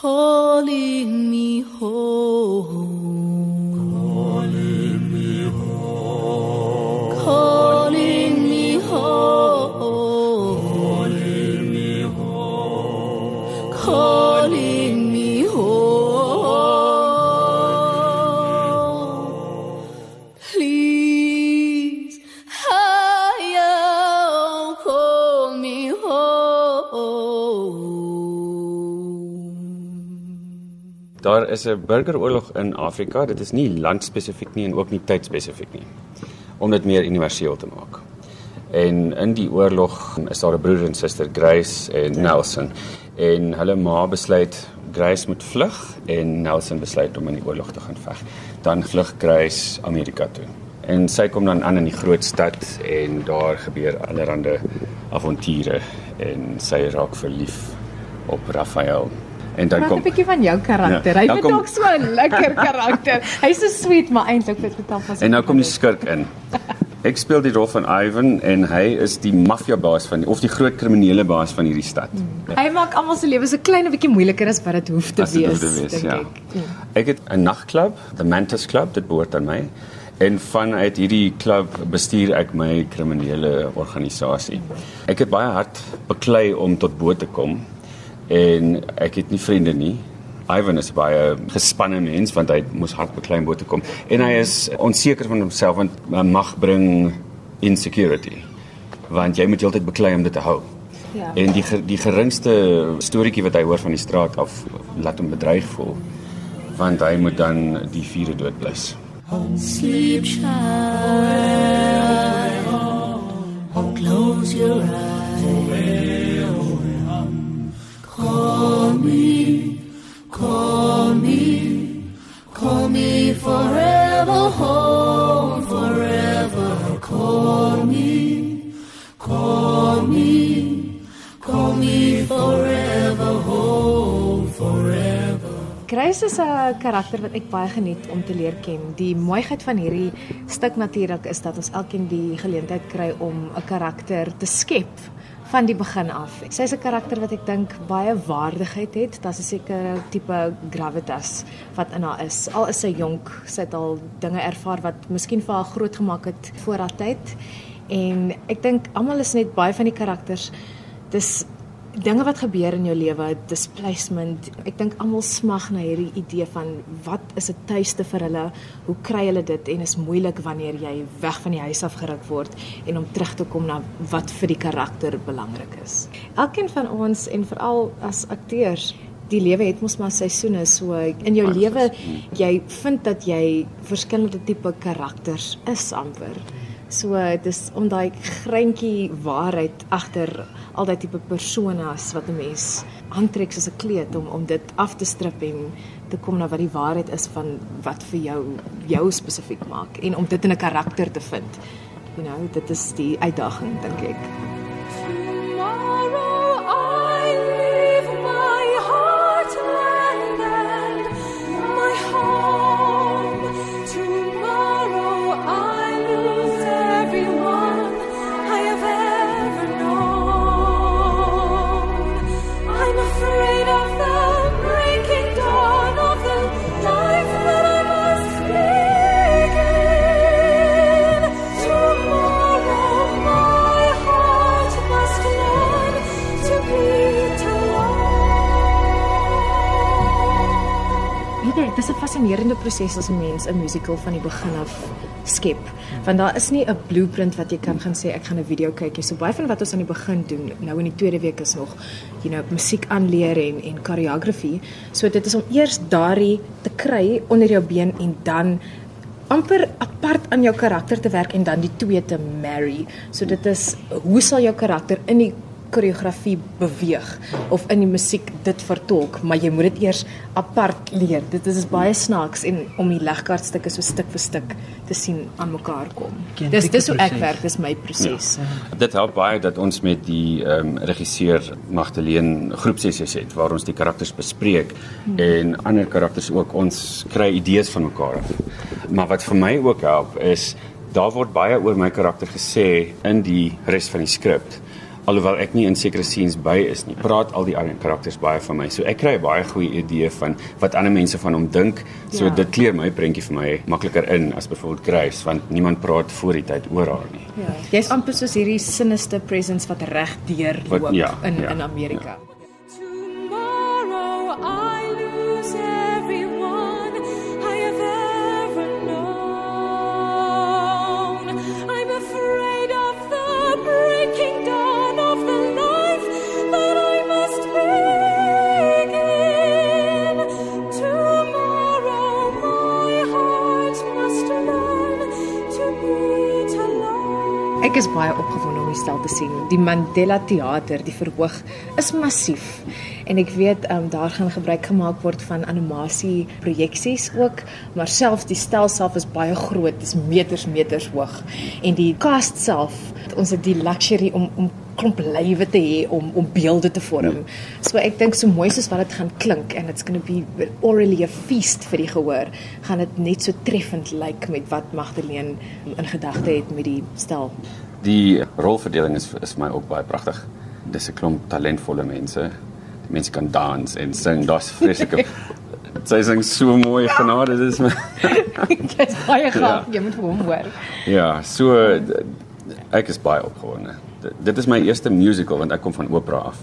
calling me home. Daar is 'n burgeroorlog in Afrika. Dit is nie landspesifiek nie en ook nie tydspesifiek nie. Om dit meer universeel te maak. En in die oorlog is daar 'n broer en suster, Grace en Nelson. En hulle ma besluit Grace moet vlug en Nelson besluit om in die oorlog te gaan veg. Dan vlug Grace Amerika toe. En sy kom dan aan in die groot stad en daar gebeur allerlei avonture en sy raak verlief op Raphael. En dan Praat 'n kom bietjie van jou karakter. Ja, Hy het ook so 'n lekker karakter. Hy's so sweet, maar eintlik het dit af as En nou kom die skurk in. Ek speel die rol van Ivan en hy is die maffiabaas van of die groot kriminele baas van hierdie stad. Hy maak almal se lewe so klein 'n bietjie moeiliker as wat dit hoef te As wees, hoef te wees, dink ja. ek. Ja. Ek het 'n nagklub, the Mantis Club, dit behoort aan my. En vanuit hierdie klub bestuur ek my kriminele organisasie. Ek het baie hard beklei om tot bo te kom en ek het nie vriende nie. Ivan is baie gespanne mens want hy moes hard beklei om bo te kom en hy is onseker van homself want mag bring insecurity. Want jy moet heeltyd beklei om dit te hou. Ja. En die die geringste storieetjie wat hy hoor van die straat af laat hom bedreig voel want hy moet dan die vure dood blus. Sleep, child. Close your eyes. Call me, call me, call me forever home, forever. Call me, call me, call me forever home, forever. Grace is 'n karakter wat ek baie geniet om te leer ken. Die mooiheid van hierdie stuk natuurlik is dat ons elkeen die geleentheid kry om 'n karakter te skep van die begin af. Sy is 'n karakter wat ek dink baie waardigheid het. Daar's 'n sekere tipe gravitas wat in haar is. Al is sy jonk, sy het al dinge ervaar wat miskien vir haar groot gemaak het voor haar tyd. En ek dink almal is net baie van die karakters. Dis dinge wat gebeur in jou lewe, displacement. Ek dink almal smag na hierdie idee van wat is 'n tuiste vir hulle? Hoe kry hulle dit? En is moeilik wanneer jy weg van die huis af geruk word en om terug te kom na wat vir die karakter belangrik is. Elkeen van ons en veral as akteurs Die lewe het mos maar seisoene so in jou lewe jy vind dat jy verskillende tipe karakters is amper. So dis om daai greintjie waarheid agter al daai tipe personas wat 'n mens aantrek soos 'n kleed om om dit af te strip en te kom na wat die waarheid is van wat vir jou jou spesifiek maak en om dit in 'n karakter te vind. You know, dit is die uitdaging dink ek. Fascinerende proses as 'n mens 'n musical van die begin af skep. Want daar is nie 'n blueprint wat jy kan gaan sê ek gaan 'n video kyk nie. So baie van wat ons aan die begin doen, nou in die tweede week is nog you know, musiek aanleer en en choreography. So dit is om eers daardie te kry onder jou been en dan amper apart aan jou karakter te werk en dan die twee te marry. So dit is hoe sal jou karakter in die koreografie beweeg of in die musiek dit vertolk, maar jy moet dit eers apart leer. Dit is baie snaaks en om die legkaartstukke so stuk vir stuk te sien aan mekaar kom. Ken Dis dis hoe ek proses. werk, dis my proses. Dit help baie dat ons met die ehm um, regisseur Magdalene groepsessies het waar ons die karakters bespreek hmm. en ander karakters ook ons kry idees van mekaar af. Maar wat vir my ook help is daar word baie oor my karakter gesê in die res van die skrip alhoewel ek nie in sekere scenes by is nie, praat al die ander karakters baie van my. So ek kry 'n baie goeie idee van wat ander mense van hom dink. So Ja. ja. dit kleur my prentjie vir my makliker in as byvoorbeeld Grace want niemand praat voor die tyd oor haar nie. Ja. Jy's amper soos hierdie sinister presence wat reg deurloop Wat- ja, in ja, in Amerika. Tomorrow Ek is baie opgewonde om die stel te sien. Die Mandela Theater, die verhoog is massief. En ek weet um, daar gaan gebruik gemaak word van animasie projeksies ook, maar selfs die stel self is baie groot, dis meters meters hoog. En die cast self, ons het die luxury om om klomp lywe te hê om om beelde te vorm. So ek dink so mooi soos wat dit gaan klink and it's going to be orally a feast vir die gehoor, gaan dit net so treffend lyk met wat Magdalene in gedagte het met die stel. Die rolverdeling is is my ook baie pragtig. Dis 'n klomp talentvolle mense. Die mense kan dans en sing. Daar's vreeslike Sy sing so mooi genade, dit is my Jy's baie gaaf, jy moet hom hoor. Ja, so ek is baie opgewonde. Dit is my eerste musical want ek kom van opera af.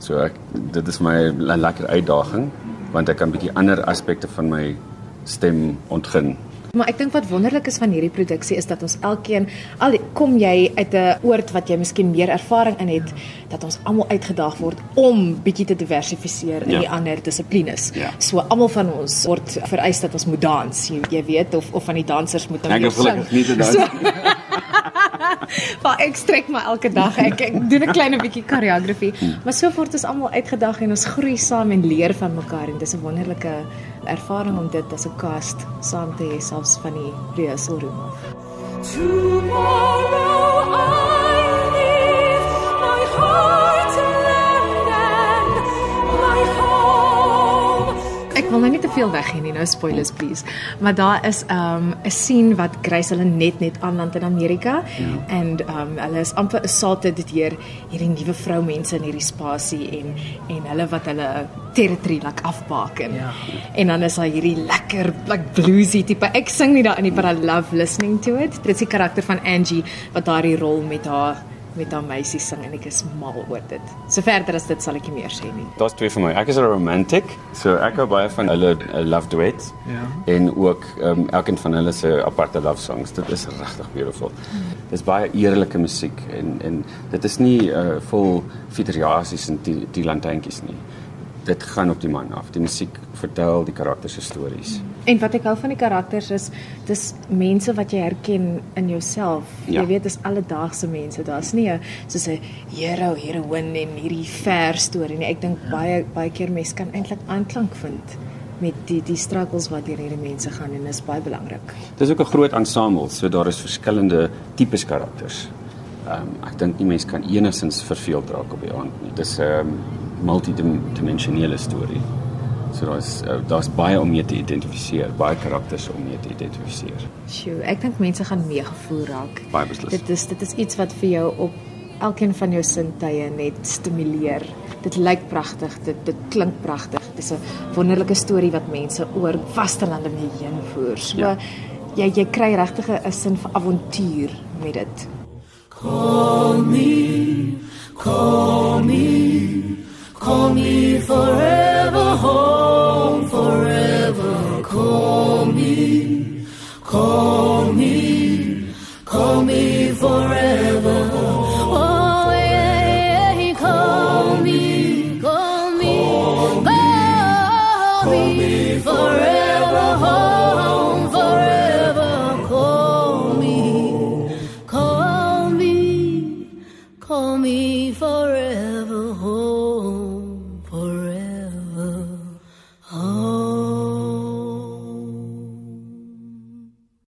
So ek dit is my 'n lekker uitdaging want ek kan bietjie ander aspekte van my stem ontgin. Maar ek dink wat wonderlik is van hierdie produksie is dat ons elkeen al kom jy uit 'n oord wat jy miskien meer ervaring in het, dat ons almal uitgedaag word om bietjie te diversifiseer in Ja. die ander dissiplines. Ja. So almal van ons word vereis dat ons moet dans, jy, jy weet of of van die dansers moet nou Ek weer is gelukkig sing. nie te dans. So, maar ek strek my elke dag. Ek, ek doen 'n klein bietjie choreografie, maar so word ons almal uitgedaag en ons groei saam en leer van mekaar en dis 'n wonderlike ervaring om dit as 'n cast saam te hê selfs van die rehearsal room af. Tomorrow I leave my heart veel weggee nie, nou spoilers please. Maar daar is um 'n scene wat Grace hulle net net aanland in Amerika en um hulle is amper assaulted deur hierdie nuwe vroumense in hierdie spasie en en hulle wat hulle territory like afbaken. Ja. En dan is daar hierdie lekker like bluesy tipe. Ek sing nie daarin nie, but I love listening to it. Dit is die karakter van Angie wat daardie rol met haar met haar meisie sing en ek is mal oor dit. So verder as dit sal ek nie meer sê nie. Daar's twee vir my. Ek is 'n romantic, so ek hou baie van hulle uh, love duets. Ja. En ook ehm um, elkeen van hulle se aparte love songs. Dit is regtig beautiful. Dis baie eerlike musiek en en dit is nie uh, vol fiteriasies en die, die lantuintjies nie. Dit gaan op die man af. Die musiek vertel die karakters se stories. En wat ek hou van die karakters is dis mense wat jy herken in jouself. Ja. Jy weet dis alledaagse mense. Daar's nie 'n soos 'n hero, heroïne en hierdie ver storie nie. Ek dink baie baie keer mense kan eintlik aanklank vind met die die struggles wat deur hierdie mense gaan en dis baie belangrik. Dis ook 'n groot ensemble, so daar is verskillende tipes karakters. Ehm um, ek dink nie mense kan enigsins verveeld raak op die aand nie. Dis 'n um, multidimensionele storie. So daar's uh, daar's baie om mee te identifiseer, baie karakters om mee te identifiseer. Sjoe, ek dink mense gaan meegevoel raak. Baie beslis. Dit is dit is iets wat vir jou op elkeen van jou sintuie net stimuleer. Dit lyk pragtig, dit dit klink pragtig. Dit is 'n wonderlike storie wat mense oor vaste lande mee heen voer. So Ja. jy jy kry regtig 'n sin vir avontuur met dit. Call me, call me, call me forever